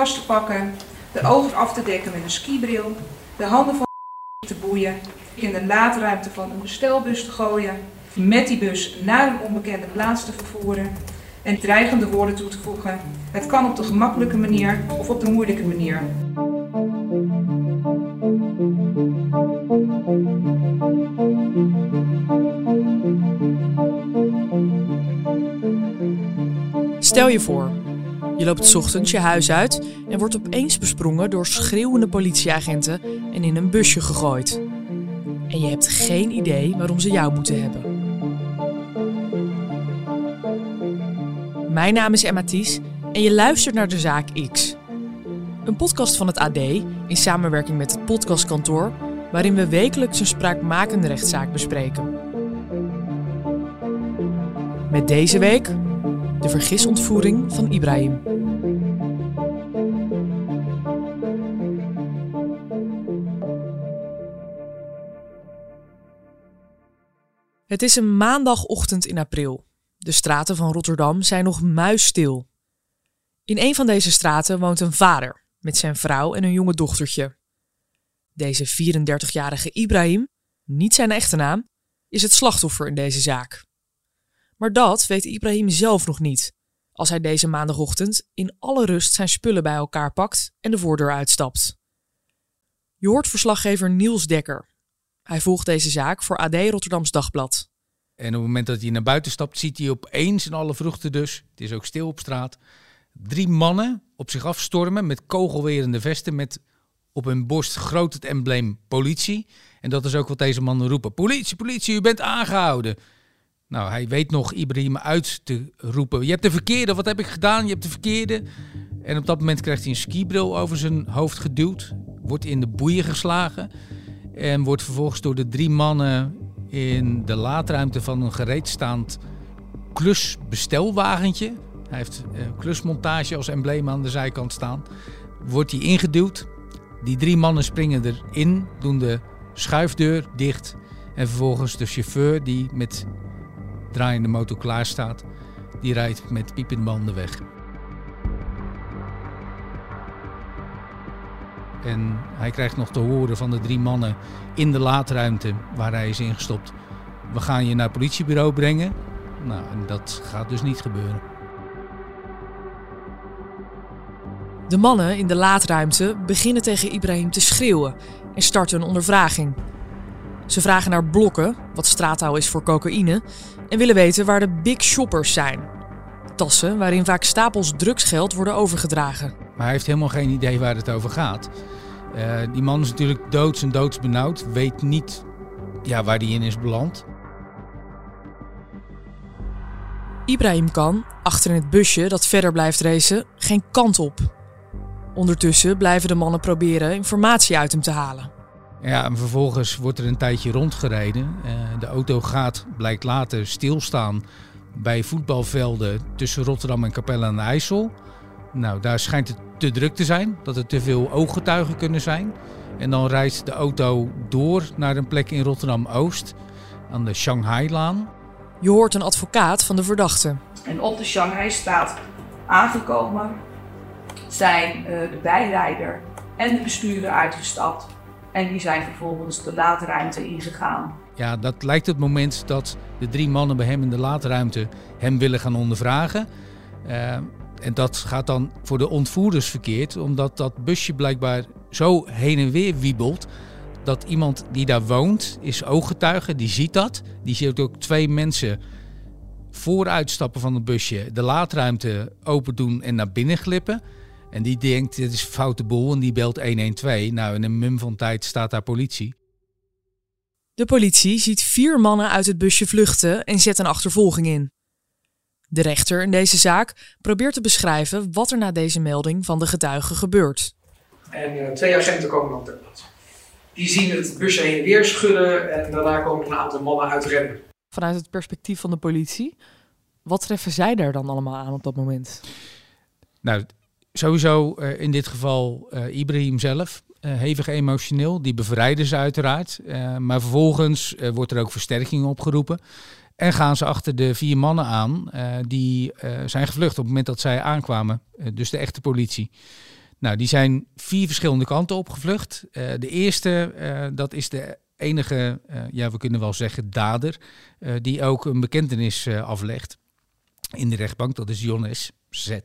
vast te pakken, de ogen af te dekken met een skibril, de handen van te boeien, in de laadruimte van een bestelbus te gooien, met die bus naar een onbekende plaats te vervoeren en dreigende woorden toe te voegen. Het kan op de gemakkelijke manier of op de moeilijke manier. Stel je voor, je loopt ochtends je huis uit en wordt opeens besprongen door schreeuwende politieagenten en in een busje gegooid. En je hebt geen idee waarom ze jou moeten hebben. Mijn naam is Emma Ties en je luistert naar de zaak X. Een podcast van het AD in samenwerking met het podcastkantoor, waarin we wekelijks een spraakmakende rechtszaak bespreken. Met deze week de vergisontvoering van Ibrahim. Het is een maandagochtend in april. De straten van Rotterdam zijn nog muisstil. In een van deze straten woont een vader met zijn vrouw en een jonge dochtertje. Deze 34-jarige Ibrahim, niet zijn echte naam, is het slachtoffer in deze zaak. Maar dat weet Ibrahim zelf nog niet, als hij deze maandagochtend in alle rust zijn spullen bij elkaar pakt en de voordeur uitstapt. Je hoort verslaggever Niels Dekker. Hij volgt deze zaak voor AD Rotterdams Dagblad. En op het moment dat hij naar buiten stapt, ziet hij opeens in alle vruchten dus, het is ook stil op straat, drie mannen op zich afstormen met kogelwerende vesten met op hun borst groot het embleem politie. En dat is ook wat deze mannen roepen. Politie, politie, u bent aangehouden. Nou, hij weet nog Ibrahim uit te roepen. Je hebt de verkeerde, wat heb ik gedaan? Je hebt de verkeerde. En op dat moment krijgt hij een skibril over zijn hoofd geduwd. Wordt in de boeien geslagen. En wordt vervolgens door de drie mannen in de laadruimte van een gereedstaand klusbestelwagentje. Hij heeft uh, klusmontage als embleem aan de zijkant staan. Wordt hij ingeduwd. Die drie mannen springen erin, doen de schuifdeur dicht. En vervolgens de chauffeur die met draaiende motor klaar staat, die rijdt met piepende banden weg. En hij krijgt nog te horen van de drie mannen in de laadruimte waar hij is ingestopt. We gaan je naar het politiebureau brengen. Nou, en dat gaat dus niet gebeuren. De mannen in de laadruimte beginnen tegen Ibrahim te schreeuwen en starten een ondervraging. Ze vragen naar blokken, wat straattaal is voor cocaïne, en willen weten waar de big shoppers zijn. Tassen waarin vaak stapels drugsgeld worden overgedragen. Maar hij heeft helemaal geen idee waar het over gaat. Uh, die man is natuurlijk doods en doodsbenauwd, weet niet ja, waar hij in is beland. Ibrahim kan, achter in het busje dat verder blijft racen, geen kant op. Ondertussen blijven de mannen proberen informatie uit hem te halen. Ja, en vervolgens wordt er een tijdje rondgereden. Uh, de auto gaat, blijkt later, stilstaan bij voetbalvelden tussen Rotterdam en Capelle aan de IJssel. Nou, daar schijnt het te druk te zijn, dat er te veel ooggetuigen kunnen zijn. En dan rijdt de auto door naar een plek in Rotterdam-Oost, aan de Shanghai-laan. Je hoort een advocaat van de verdachte. En op de Shanghai staat aangekomen zijn uh, de bijrijder en de bestuurder uitgestapt. En die zijn vervolgens de laadruimte ingegaan. Ja, dat lijkt het moment dat de drie mannen bij hem in de laadruimte hem willen gaan ondervragen. Uh, en dat gaat dan voor de ontvoerders verkeerd, omdat dat busje blijkbaar zo heen en weer wiebelt. Dat iemand die daar woont, is ooggetuige, die ziet dat. Die ziet ook twee mensen vooruitstappen van het busje, de laadruimte open doen en naar binnen glippen. En die denkt, dit is een foute boel en die belt 112. Nou, in een mum van tijd staat daar politie. De politie ziet vier mannen uit het busje vluchten en zet een achtervolging in. De rechter in deze zaak probeert te beschrijven wat er na deze melding van de getuigen gebeurt. En uh, twee agenten komen dan ter plaatse. Die zien het busje heen en weer schudden en daarna komen een aantal mannen uitrennen. Vanuit het perspectief van de politie, wat treffen zij daar dan allemaal aan op dat moment? Nou, sowieso uh, in dit geval uh, Ibrahim zelf. hevig emotioneel, die bevrijden ze uiteraard. maar vervolgens wordt er ook versterking opgeroepen. En gaan ze achter de vier mannen aan die zijn gevlucht op het moment dat zij aankwamen. dus de echte politie. Nou, die zijn vier verschillende kanten opgevlucht. De eerste, dat is de enige, ja, we kunnen wel zeggen, dader, die ook een bekentenis aflegt in de rechtbank. Dat is Jonas Z.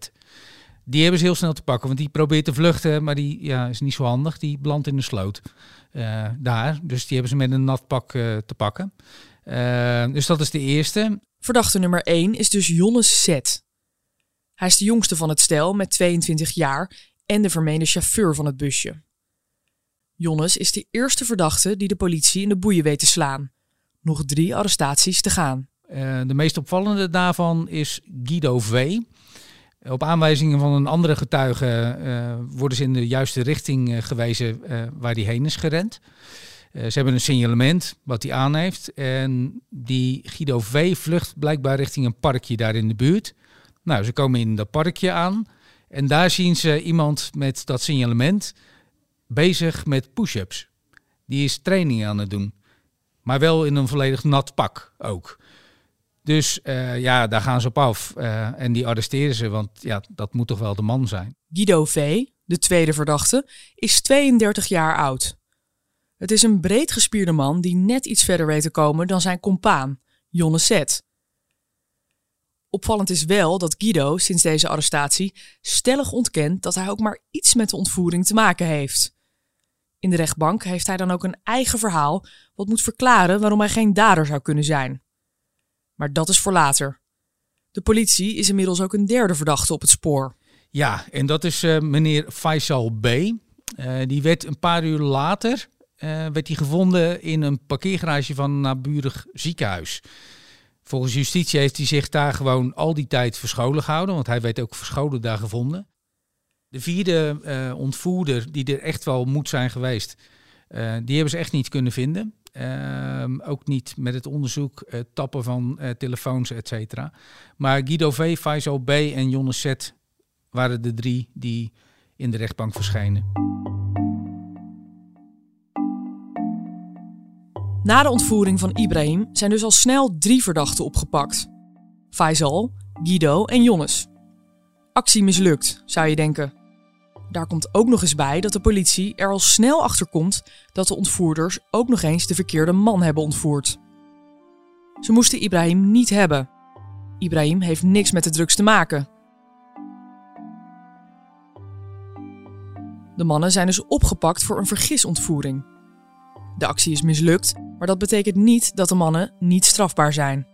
Die hebben ze heel snel te pakken, want die probeert te vluchten, maar die ja, is niet zo handig. Die belandt in de sloot daar. Dus die hebben ze met een nat pak te pakken. Dus dat is de eerste. Verdachte nummer 1 is dus Jonas Z. Hij is de jongste van het stel met 22 jaar en de vermeende chauffeur van het busje. Jonnes is de eerste verdachte die de politie in de boeien weet te slaan. Nog drie arrestaties te gaan. Uh, de meest opvallende daarvan is Guido V. Op aanwijzingen van een andere getuige uh, worden ze in de juiste richting uh, gewezen waar hij heen is gerend. Ze hebben een signalement wat hij aan heeft. En die Guido V vlucht blijkbaar richting een parkje daar in de buurt. Nou, ze komen in dat parkje aan. En daar zien ze iemand met dat signalement bezig met push-ups. Die is training aan het doen. Maar wel in een volledig nat pak ook. Dus uh, ja, daar gaan ze op af. Uh, en die arresteren ze, want ja, dat moet toch wel de man zijn. Guido V., de tweede verdachte, is 32 jaar oud. Het is een breed gespierde man die net iets verder weet te komen dan zijn compaan, Jonne Zet. Opvallend is wel dat Guido sinds deze arrestatie stellig ontkent dat hij ook maar iets met de ontvoering te maken heeft. In de rechtbank heeft hij dan ook een eigen verhaal wat moet verklaren waarom hij geen dader zou kunnen zijn. Maar dat is voor later. De politie is inmiddels ook een derde verdachte op het spoor. Ja, en dat is uh, meneer Faisal B. Uh, die werd een paar uur later werd hij gevonden in een parkeergarage van een naburig ziekenhuis. Volgens justitie heeft hij zich daar gewoon al die tijd verscholen gehouden, want hij werd ook verscholen daar gevonden. De vierde uh, ontvoerder, die er echt wel moet zijn geweest, uh, die hebben ze echt niet kunnen vinden. Uh, ook niet met het onderzoek, uh, tappen van telefoons, et cetera. Maar Guido V, Faisal B en Jonne Z waren de drie die in de rechtbank verschenen. Na de ontvoering van Ibrahim zijn dus al snel drie verdachten opgepakt. Faisal, Guido en Jonnes. Actie mislukt, zou je denken. Daar komt ook nog eens bij dat de politie er al snel achter komt dat de ontvoerders ook nog eens de verkeerde man hebben ontvoerd. Ze moesten Ibrahim niet hebben. Ibrahim heeft niks met de drugs te maken. De mannen zijn dus opgepakt voor een vergisontvoering. De actie is mislukt, maar dat betekent niet dat de mannen niet strafbaar zijn.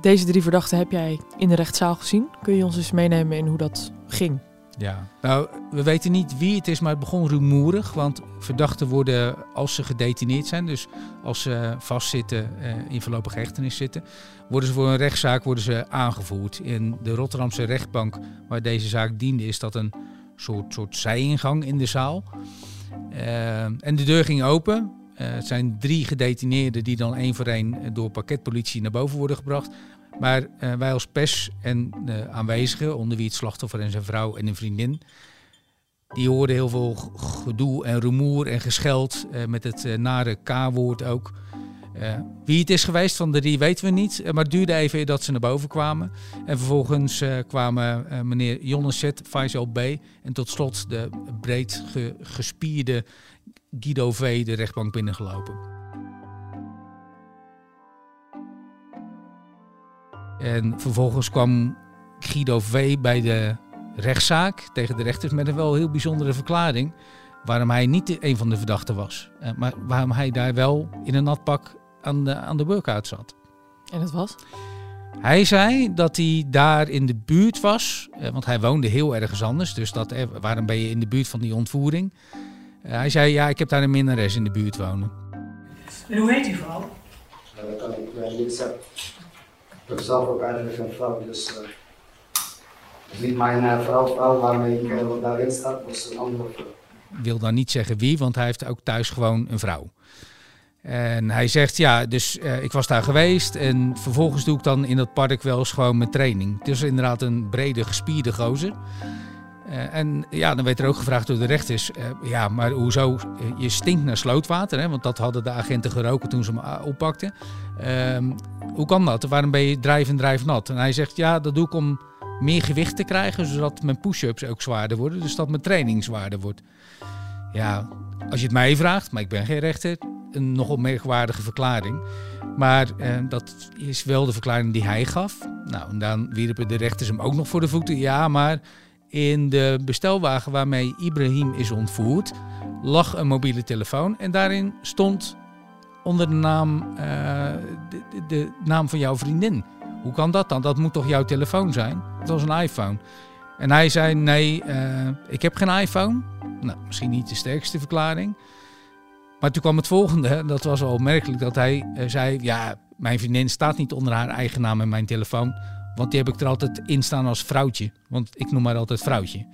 Deze drie verdachten heb jij in de rechtszaal gezien. Kun je ons eens meenemen in hoe dat ging? Ja, nou, we weten niet wie het is, maar het begon rumoerig. Want verdachten worden, als ze gedetineerd zijn, dus als ze vastzitten, uh, in voorlopige hechtenis zitten, worden ze voor een rechtszaak worden ze aangevoerd. In de Rotterdamse rechtbank, waar deze zaak diende, is dat een soort, soort zijingang in de zaal. Uh, en de deur ging open. Uh, het zijn drie gedetineerden die dan één voor één door pakketpolitie naar boven worden gebracht. Maar uh, wij als pers en de aanwezigen, onder wie het slachtoffer en zijn vrouw en een vriendin, die hoorden heel veel gedoe en rumoer en gescheld met het nare K-woord ook. Wie het is geweest van de drie weten we niet, maar het duurde even dat ze naar boven kwamen. En vervolgens uh, kwamen uh, meneer Jonneset, Faisal B. en tot slot de breed ge gespierde Guido V. de rechtbank binnengelopen. En vervolgens kwam Guido V. bij de rechtszaak tegen de rechters met een wel heel bijzondere verklaring. Waarom hij niet een van de verdachten was. maar waarom hij daar wel in een natpak aan de, aan de workout zat. En dat was? Hij zei dat hij daar in de buurt was, eh, want hij woonde heel ergens anders. Dus dat, eh, waarom ben je in de buurt van die ontvoering? Uh, hij zei, ja, ik heb daar een minnares in de buurt wonen. En hoe heet die vrouw? Ja, dat kan ik niet zeggen. Ik heb zelf ook eigenlijk een vrouw, dus uh, is niet mijn vrouw, vrouw waarmee ik uh, daarin sta, was een andere vrouw. Wil dan niet zeggen wie, want hij heeft ook thuis gewoon een vrouw. En hij zegt, ja, dus uh, ik was daar geweest en vervolgens doe ik dan in dat park wel eens gewoon mijn training. Is inderdaad een brede, gespierde gozer. Uh, en ja, dan werd er ook gevraagd door de rechters, uh, ja, maar hoezo, je stinkt naar slootwater, hè, want dat hadden de agenten geroken toen ze hem oppakten. hoe kan dat? Waarom ben je drijf en drijf nat? En hij zegt, ja, dat doe ik om meer gewicht te krijgen, zodat mijn push-ups ook zwaarder worden. Dus dat mijn training zwaarder wordt. Ja, als je het mij vraagt, maar ik ben geen rechter, een nogal merkwaardige verklaring. Maar eh, dat is wel de verklaring die hij gaf. Nou, en dan wierpen de rechters hem ook nog voor de voeten. Ja, maar in de bestelwagen waarmee Ibrahim is ontvoerd, lag een mobiele telefoon. En daarin stond onder de naam, eh, de, naam van jouw vriendin. Hoe kan dat dan? Dat moet toch jouw telefoon zijn? Het was een iPhone. En hij zei: Nee, eh, ik heb geen iPhone. Nou, misschien niet de sterkste verklaring. Maar toen kwam het volgende. Dat was wel opmerkelijk dat hij eh, zei: Ja, mijn vriendin staat niet onder haar eigen naam in mijn telefoon. Want die heb ik er altijd in staan als vrouwtje. Want ik noem haar altijd vrouwtje.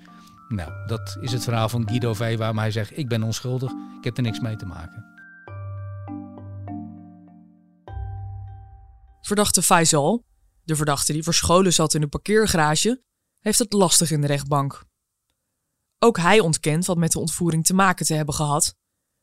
Nou, dat is het verhaal van Guido V. Waarom hij zegt: Ik ben onschuldig. Ik heb er niks mee te maken. Verdachte Faisal, de verdachte die verscholen zat in een parkeergarage, heeft het lastig in de rechtbank. Ook hij ontkent wat met de ontvoering te maken te hebben gehad,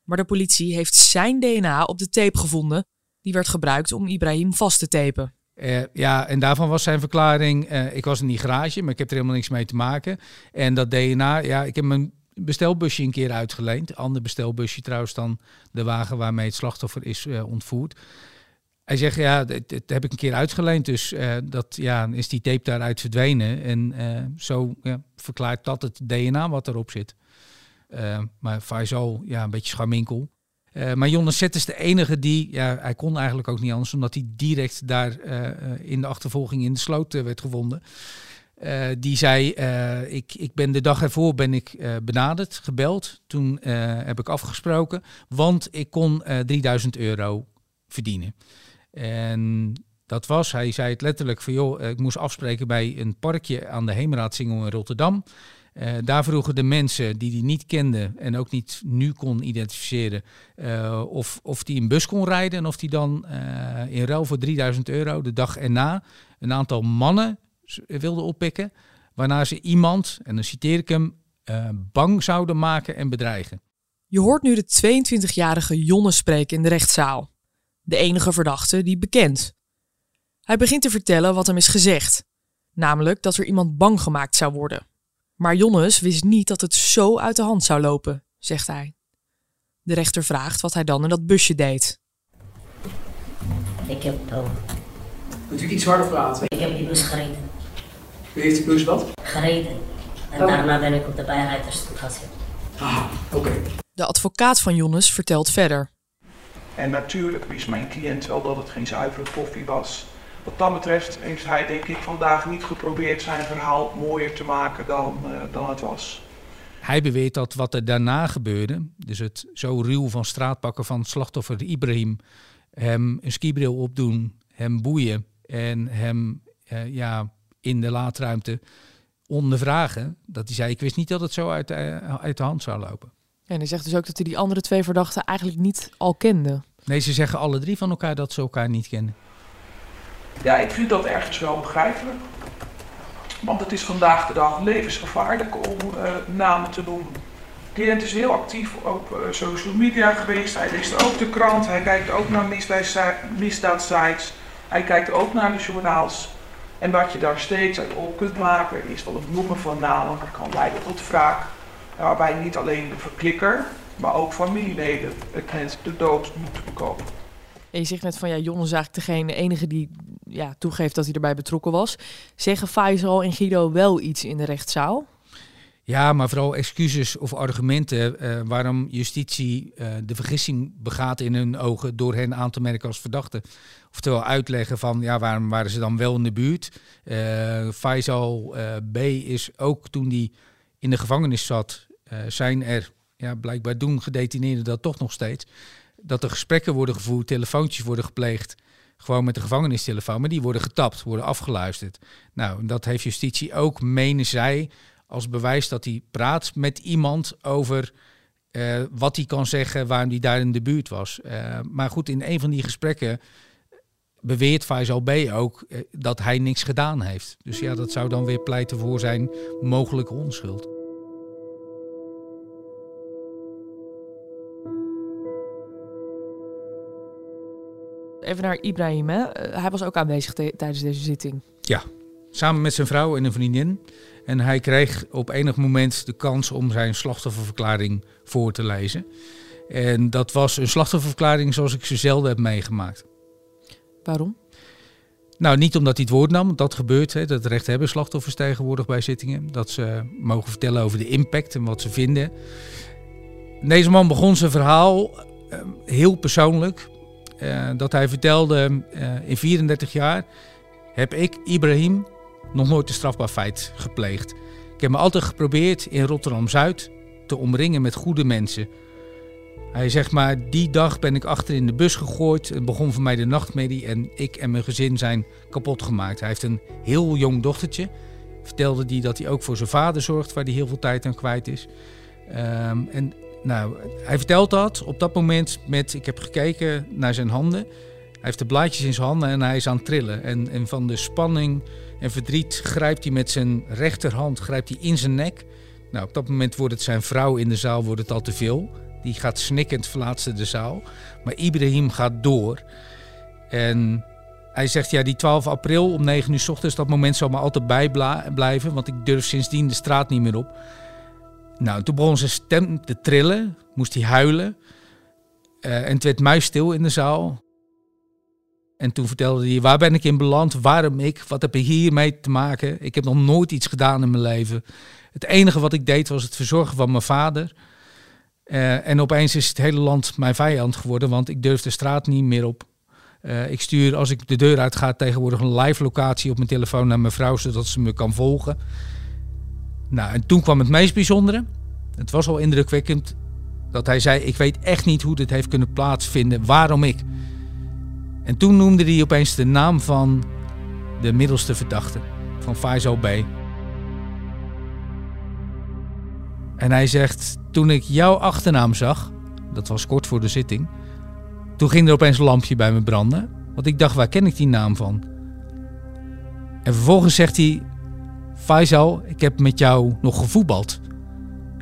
maar de politie heeft zijn DNA op de tape gevonden die werd gebruikt om Ibrahim vast te tapen. Uh, ja, en daarvan was zijn verklaring: uh, ik was in die garage, maar ik heb er helemaal niks mee te maken. En dat DNA, ja, ik heb mijn bestelbusje een keer uitgeleend. Ander bestelbusje trouwens dan de wagen waarmee het slachtoffer is uh, ontvoerd. Hij zegt, ja, dat, heb ik een keer uitgeleend, dus dat, ja, is die tape daaruit verdwenen. En zo ja, verklaart dat het DNA wat erop zit. Uh, maar Faisal, ja, een beetje scharminkel. maar Jonas Zet is de enige die, ja, hij kon eigenlijk ook niet anders, omdat hij direct daar in de achtervolging in de sloot werd gevonden. die zei, ik, ik ben de dag ervoor ben ik benaderd, gebeld. Toen heb ik afgesproken, want ik kon 3000 euro verdienen. En dat was, hij zei het letterlijk van joh, ik moest afspreken bij een parkje aan de Heemraadsingel in Rotterdam. Uh, daar vroegen de mensen die die niet kenden en ook niet nu kon identificeren, uh, of, of die een bus kon rijden en of die dan uh, in ruil voor 3000 euro de dag erna een aantal mannen wilden oppikken, waarna ze iemand, en dan citeer ik hem, bang zouden maken en bedreigen. Je hoort nu de 22-jarige Jonne spreken in de rechtszaal de enige verdachte die bekend. Hij begint te vertellen wat hem is gezegd, namelijk dat er iemand bang gemaakt zou worden. Maar Jonnes wist niet dat het zo uit de hand zou lopen, zegt hij. De rechter vraagt wat hij dan in dat busje deed. Ik heb. Oh, Kunt u iets harder praten? ik heb die bus gereden. U heeft de bus wat? Gereden. En Oh. daarna ben ik op de bijrijdersstoel gaan zitten. Ah, oké. De advocaat van Jonnes vertelt verder. En natuurlijk wist mijn cliënt wel dat het geen zuivere koffie was. Wat dat betreft heeft hij denk ik vandaag niet geprobeerd zijn verhaal mooier te maken dan, uh, dan het was. Hij beweert dat wat er daarna gebeurde, dus het zo ruw van straatpakken van slachtoffer Ibrahim, hem een skibril opdoen, hem boeien en hem uh, ja, in de laadruimte ondervragen, dat hij zei, ik wist niet dat het zo uit, uh, uit de hand zou lopen. En hij zegt dus ook dat hij die andere twee verdachten eigenlijk niet al kende. Nee, ze zeggen alle drie van elkaar dat ze elkaar niet kennen. Ja, ik vind dat ergens wel begrijpelijk. Want het is vandaag de dag levensgevaarlijk om uh, namen te noemen. Cliënt is heel actief op uh, social media geweest. Hij leest ook de krant. Hij kijkt ook naar misdaadsites. Hij kijkt ook naar de journaals. En wat je daar steeds uit op kunt maken is wel het noemen van namen. Dat kan leiden tot wraak. Waarbij niet alleen de verklikker, maar ook familieleden het mens de dood moeten bekomen. En je zegt net van ja, Jon is eigenlijk degene enige die ja, toegeeft dat hij erbij betrokken was. Zeggen Faisal en Guido wel iets in de rechtszaal? Ja, maar vooral excuses of argumenten uh, waarom justitie uh, de vergissing begaat in hun ogen door hen aan te merken als verdachte. Oftewel uitleggen van ja, waarom waren ze dan wel in de buurt. Uh, Faisal B is ook toen die in de gevangenis zat, zijn er ja, blijkbaar doen gedetineerden dat toch nog steeds. Dat er gesprekken worden gevoerd, telefoontjes worden gepleegd. Gewoon met de gevangenistelefoon, maar die worden getapt, worden afgeluisterd. Nou, dat heeft justitie ook, menen zij, als bewijs dat hij praat met iemand over uh, wat hij kan zeggen, waarom hij daar in de buurt was. Uh, maar goed, in een van die gesprekken beweert Faisal B. ook uh, dat hij niks gedaan heeft. Dus ja, dat zou dan weer pleiten voor zijn mogelijke onschuld. Even naar Ibrahim, hè? hij was ook aanwezig tijdens deze zitting. Ja. samen met zijn vrouw en een vriendin. En hij kreeg op enig moment de kans om zijn slachtofferverklaring voor te lezen. En dat was een slachtofferverklaring zoals ik ze zelden heb meegemaakt. Waarom? Nou, niet omdat hij het woord nam, dat gebeurt. Hè, dat recht hebben slachtoffers tegenwoordig bij zittingen. Dat ze mogen vertellen over de impact en wat ze vinden. Deze man begon zijn verhaal eh, heel persoonlijk. Eh, dat hij vertelde, eh, in 34 jaar heb ik, Ibrahim, nog nooit een strafbaar feit gepleegd. Ik heb me altijd geprobeerd in Rotterdam-Zuid te omringen met goede mensen. Hij zegt maar, die dag ben ik achter in de bus gegooid. Het begon voor mij de nachtmerrie en ik en mijn gezin zijn kapot gemaakt. Hij heeft een heel jong dochtertje. Vertelde hij dat hij ook voor zijn vader zorgt, waar hij heel veel tijd aan kwijt is. Ehm, en nou, hij vertelt dat op dat moment met, ik heb gekeken naar zijn handen. Hij heeft de blaadjes in zijn handen en hij is aan het trillen. En, en van de spanning en verdriet grijpt hij met zijn rechterhand grijpt hij in zijn nek. Nou, op dat moment wordt het zijn vrouw in de zaal wordt het al te veel. Die gaat snikkend verlaten de zaal. Maar Ibrahim gaat door. En hij zegt, ja, die 12 april om 9 uur s ochtends, dat moment zal me altijd bijblijven. Want ik durf sindsdien de straat niet meer op. Nou, toen begon zijn stem te trillen. Moest hij huilen. Uh, en het werd muisstil in de zaal. En toen vertelde hij, waar ben ik in beland? Waarom ik? Wat heb ik hiermee te maken? Ik heb nog nooit iets gedaan in mijn leven. Het enige wat ik deed was het verzorgen van mijn vader. Uh, en opeens is het hele land mijn vijand geworden, want ik durf de straat niet meer op. Uh, ik stuur als ik de deur uit ga tegenwoordig een live locatie op mijn telefoon naar mijn vrouw, zodat ze me kan volgen. Nou, en toen kwam het meest bijzondere. Het was al indrukwekkend dat hij zei: Ik weet echt niet hoe dit heeft kunnen plaatsvinden, waarom ik. En toen noemde hij opeens de naam van de middelste verdachte, van Faisal B. En hij zegt: Toen ik jouw achternaam zag, dat was kort voor de zitting, toen ging er opeens een lampje bij me branden. Want ik dacht: waar ken ik die naam van? En vervolgens zegt hij: Faisal, ik heb met jou nog gevoetbald.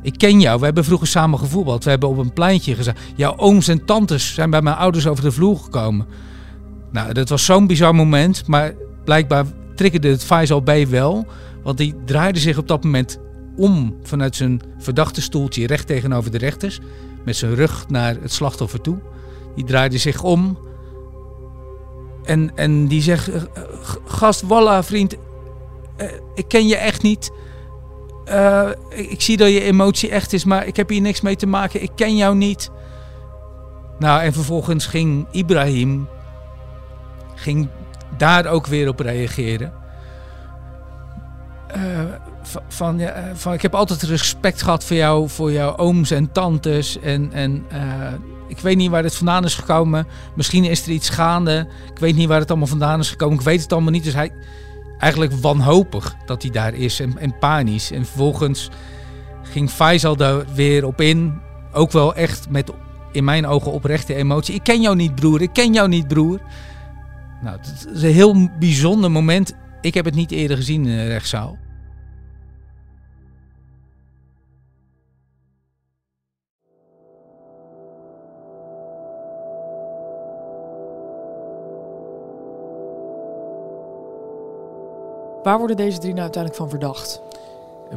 Ik ken jou, we hebben vroeger samen gevoetbald. We hebben op een pleintje gezeten. Jouw ooms en tantes zijn bij mijn ouders over de vloer gekomen. Nou, dat was zo'n bizar moment, maar blijkbaar triggerde het Faisal B wel. Want die draaide zich op dat moment om vanuit zijn verdachte stoeltje recht tegenover de rechters. Met zijn rug naar het slachtoffer toe. Die draaide zich om. En, en die zegt, gast, walla vriend, uh, ik ken je echt niet. Uh, ik, zie dat je emotie echt is, maar ik heb hier niks mee te maken. Ik ken jou niet. Nou, en vervolgens ging Ibrahim ging daar ook weer op reageren. Uh, van, ja, van, ik heb altijd respect gehad voor jou, voor jouw ooms en tantes. En, en ik weet niet waar het vandaan is gekomen. Misschien is er iets gaande. Ik weet niet waar het allemaal vandaan is gekomen. Ik weet het allemaal niet. Dus hij, eigenlijk wanhopig dat hij daar is en, en panisch. En vervolgens ging Faisal daar weer op in. Ook wel echt met in mijn ogen oprechte emotie. Ik ken jou niet, broer. Ik ken jou niet, broer. Nou, het is een heel bijzonder moment. Ik heb het niet eerder gezien in de rechtszaal. Waar worden deze drie nou uiteindelijk van verdacht?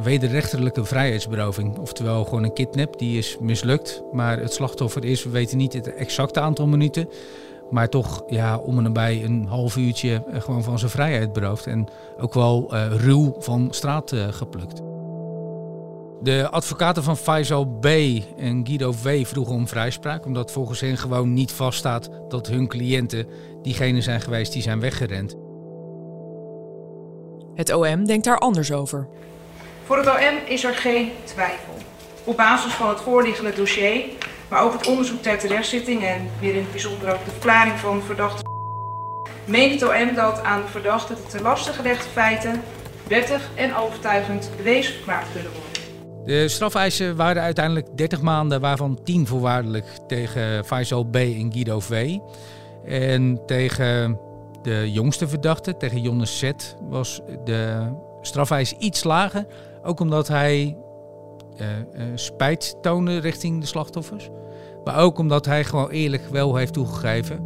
Wederrechtelijke vrijheidsberoving, oftewel gewoon een kidnap, die is mislukt. Maar het slachtoffer is, we weten niet het exacte aantal minuten, maar toch ja, om en nabij een half uurtje gewoon van zijn vrijheid beroofd. En ook wel uh, ruw van straat uh, geplukt. De advocaten van Faisal B. en Guido V. vroegen om vrijspraak, omdat volgens hen gewoon niet vaststaat dat hun cliënten diegenen zijn geweest die zijn weggerend. Het OM denkt daar anders over. Voor het OM is er geen twijfel. Op basis van het voorliggende dossier, maar ook het onderzoek ter terechtzitting en weer in het bijzonder ook de verklaring van verdachte meent het OM dat aan de verdachte de te lasten gelegde feiten wettig en overtuigend bewezen verklaard kunnen worden. De strafeisen waren uiteindelijk 30 maanden, waarvan 10 voorwaardelijk tegen Faisal B. en Guido V. En tegen de jongste verdachte, tegen Jonas Z, was de strafeis iets lager. Ook omdat hij uh, uh, spijt toonde richting de slachtoffers. Maar ook omdat hij gewoon eerlijk wel heeft toegegeven,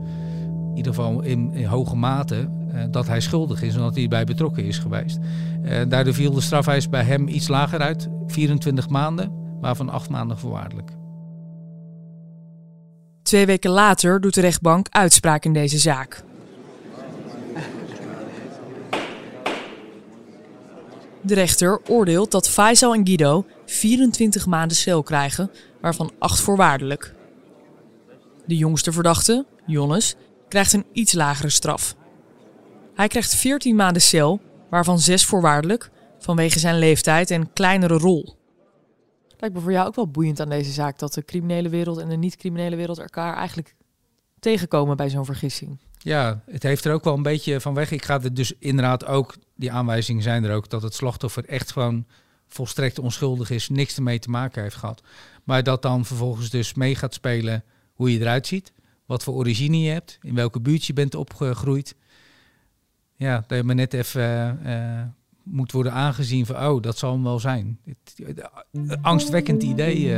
in ieder geval in, hoge mate, eh, dat hij schuldig is en dat hij bij betrokken is geweest. Daardoor viel de strafeis bij hem iets lager uit, 24 maanden, waarvan 8 maanden voorwaardelijk. Twee weken later doet de rechtbank uitspraak in deze zaak. De rechter oordeelt dat Faisal en Guido 24 maanden cel krijgen, waarvan 8 voorwaardelijk. De jongste verdachte, Jonas, krijgt een iets lagere straf. Hij krijgt 14 maanden cel, waarvan 6 voorwaardelijk, vanwege zijn leeftijd en kleinere rol. Lijkt me voor jou ook wel boeiend aan deze zaak dat de criminele wereld en de niet-criminele wereld elkaar eigenlijk tegenkomen bij zo'n vergissing. Ja, het heeft er ook wel een beetje van weg. Ik ga er dus inderdaad ook, die aanwijzingen zijn er ook, dat het slachtoffer echt gewoon volstrekt onschuldig is, niks ermee te maken heeft gehad. Maar dat dan vervolgens dus mee gaat spelen hoe je eruit ziet, wat voor origine je hebt, in welke buurt je bent opgegroeid. Ja, dat je maar net even uh, moet worden aangezien van, oh, dat zal hem wel zijn. Het, angstwekkend idee,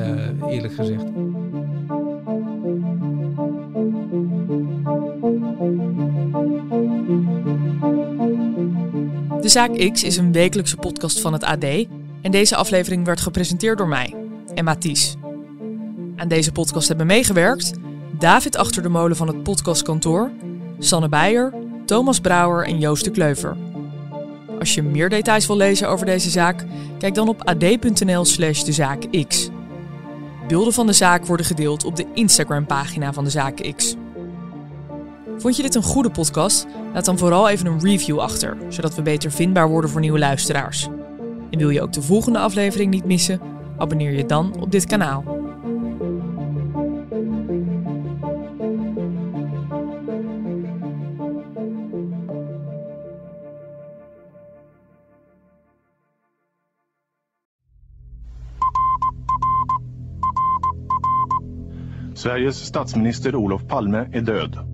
eerlijk gezegd. De Zaak X is een wekelijkse podcast van het AD en deze aflevering werd gepresenteerd door mij, Emma Ties. Aan deze podcast hebben meegewerkt David Achter de Molen van het podcastkantoor, Sanne Beijer, Thomas Brouwer en Joost de Kleuver. Als je meer details wil lezen over deze zaak, kijk dan op ad.nl slash de zaak X. Beelden van de zaak worden gedeeld op de Instagram-pagina van de Zaak X. Vond je dit een goede podcast? Laat dan vooral even een review achter, zodat we beter vindbaar worden voor nieuwe luisteraars. En wil je ook de volgende aflevering niet missen? Abonneer je dan op dit kanaal. Sveriges statsminister Olof Palme är död.